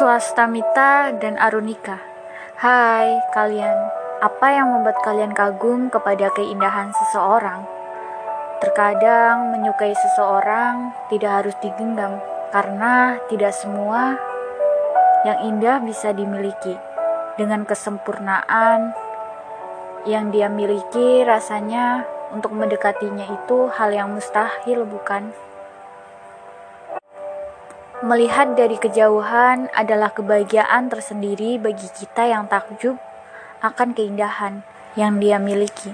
Swastamita dan Arunika. Hai kalian, apa yang membuat kalian kagum kepada keindahan seseorang? Terkadang menyukai seseorang tidak harus digenggam karena tidak semua yang indah bisa dimiliki. Dengan kesempurnaan yang dia miliki, rasanya untuk mendekatinya itu hal yang mustahil, bukan? Melihat dari kejauhan adalah kebahagiaan tersendiri bagi kita yang takjub akan keindahan yang dia miliki.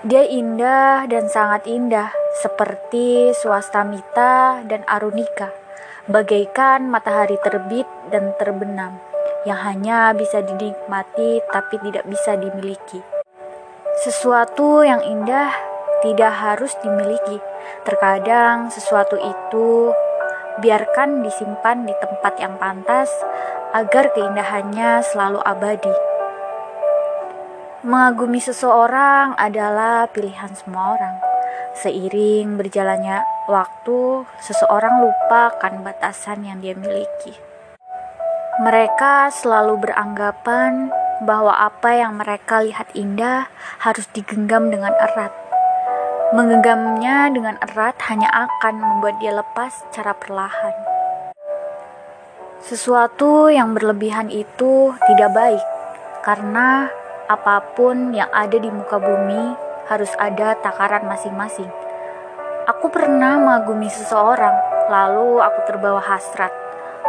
Dia indah dan sangat indah, seperti Swastamita dan Arunika, bagaikan matahari terbit dan terbenam yang hanya bisa dinikmati tapi tidak bisa dimiliki. Sesuatu yang indah tidak harus dimiliki. Terkadang sesuatu itu biarkan disimpan di tempat yang pantas agar keindahannya selalu abadi. Mengagumi seseorang adalah pilihan semua orang. Seiring berjalannya waktu, seseorang lupa akan batasan yang dia miliki. Mereka selalu beranggapan bahwa apa yang mereka lihat indah harus digenggam dengan erat Menggenggamnya dengan erat hanya akan membuat dia lepas secara perlahan. Sesuatu yang berlebihan itu tidak baik, karena apa pun yang ada di muka bumi harus ada takaran masing-masing. Aku pernah mengagumi seseorang, lalu aku terbawa hasrat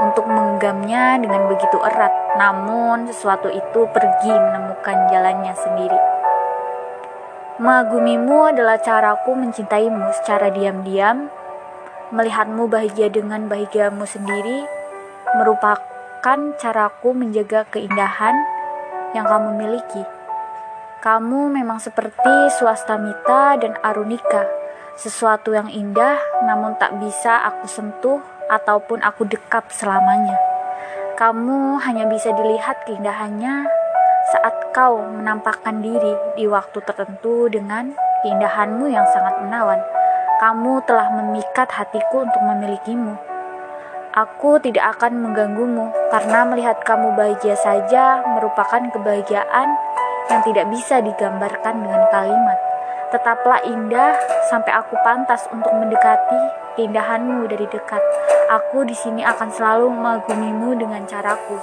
untuk menggenggamnya dengan begitu erat, namun sesuatu itu pergi menemukan jalannya sendiri. Mengagumimu adalah caraku mencintaimu secara diam-diam. Melihatmu bahagia dengan bahagiamu sendiri merupakan caraku menjaga keindahan yang kamu miliki. Kamu memang seperti Swastamita dan Arunika, sesuatu yang indah namun tak bisa aku sentuh ataupun aku dekap selamanya. Kamu hanya bisa dilihat keindahannya saat kau menampakkan diri di waktu tertentu dengan keindahanmu yang sangat menawan, kamu telah memikat hatiku untuk memilikimu. Aku tidak akan mengganggumu karena melihat kamu bahagia saja merupakan kebahagiaan yang tidak bisa digambarkan dengan kalimat. Tetaplah indah sampai aku pantas untuk mendekati keindahanmu dari dekat. Aku di sini akan selalu mengagumimu dengan caraku.